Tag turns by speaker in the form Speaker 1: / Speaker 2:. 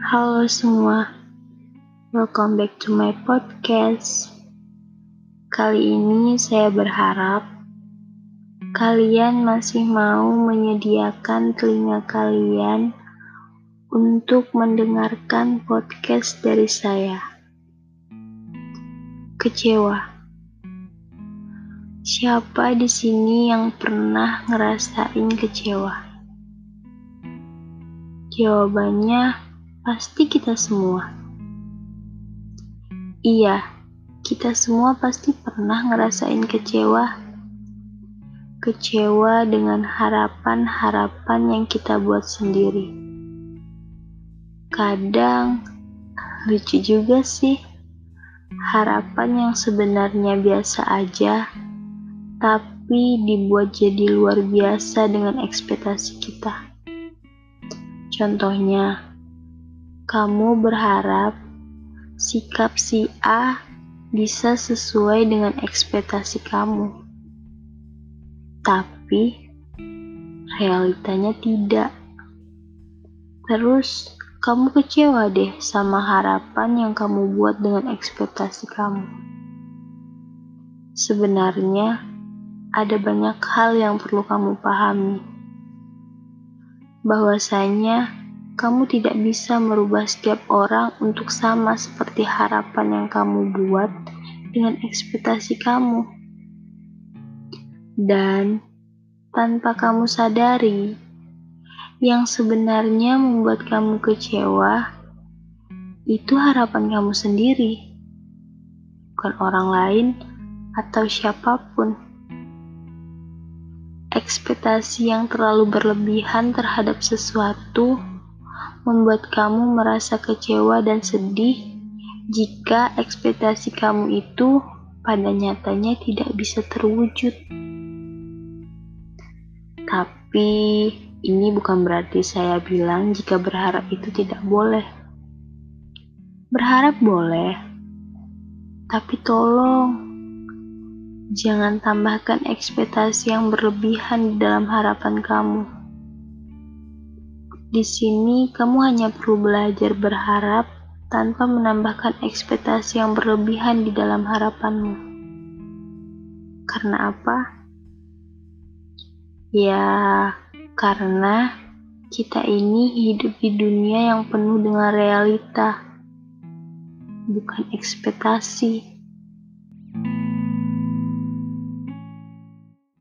Speaker 1: Halo semua, welcome back to my podcast. Kali ini saya berharap kalian masih mau menyediakan telinga kalian untuk mendengarkan podcast dari saya. Kecewa. Siapa di sini yang pernah ngerasain kecewa? Jawabannya pasti kita semua. Iya, kita semua pasti pernah ngerasain kecewa. Kecewa dengan harapan-harapan yang kita buat sendiri. Kadang lucu juga sih, harapan yang sebenarnya biasa aja, tapi dibuat jadi luar biasa dengan ekspektasi kita. Contohnya, kamu berharap sikap si A bisa sesuai dengan ekspektasi kamu, tapi realitanya tidak. Terus, kamu kecewa deh sama harapan yang kamu buat dengan ekspektasi kamu. Sebenarnya, ada banyak hal yang perlu kamu pahami bahwasanya kamu tidak bisa merubah setiap orang untuk sama seperti harapan yang kamu buat dengan ekspektasi kamu. Dan tanpa kamu sadari, yang sebenarnya membuat kamu kecewa itu harapan kamu sendiri, bukan orang lain atau siapa pun ekspektasi yang terlalu berlebihan terhadap sesuatu membuat kamu merasa kecewa dan sedih jika ekspektasi kamu itu pada nyatanya tidak bisa terwujud. Tapi ini bukan berarti saya bilang jika berharap itu tidak boleh. Berharap boleh, tapi tolong Jangan tambahkan ekspektasi yang berlebihan di dalam harapan kamu. Di sini, kamu hanya perlu belajar berharap tanpa menambahkan ekspektasi yang berlebihan di dalam harapanmu. Karena apa? Ya, karena kita ini hidup di dunia yang penuh dengan realita, bukan ekspektasi.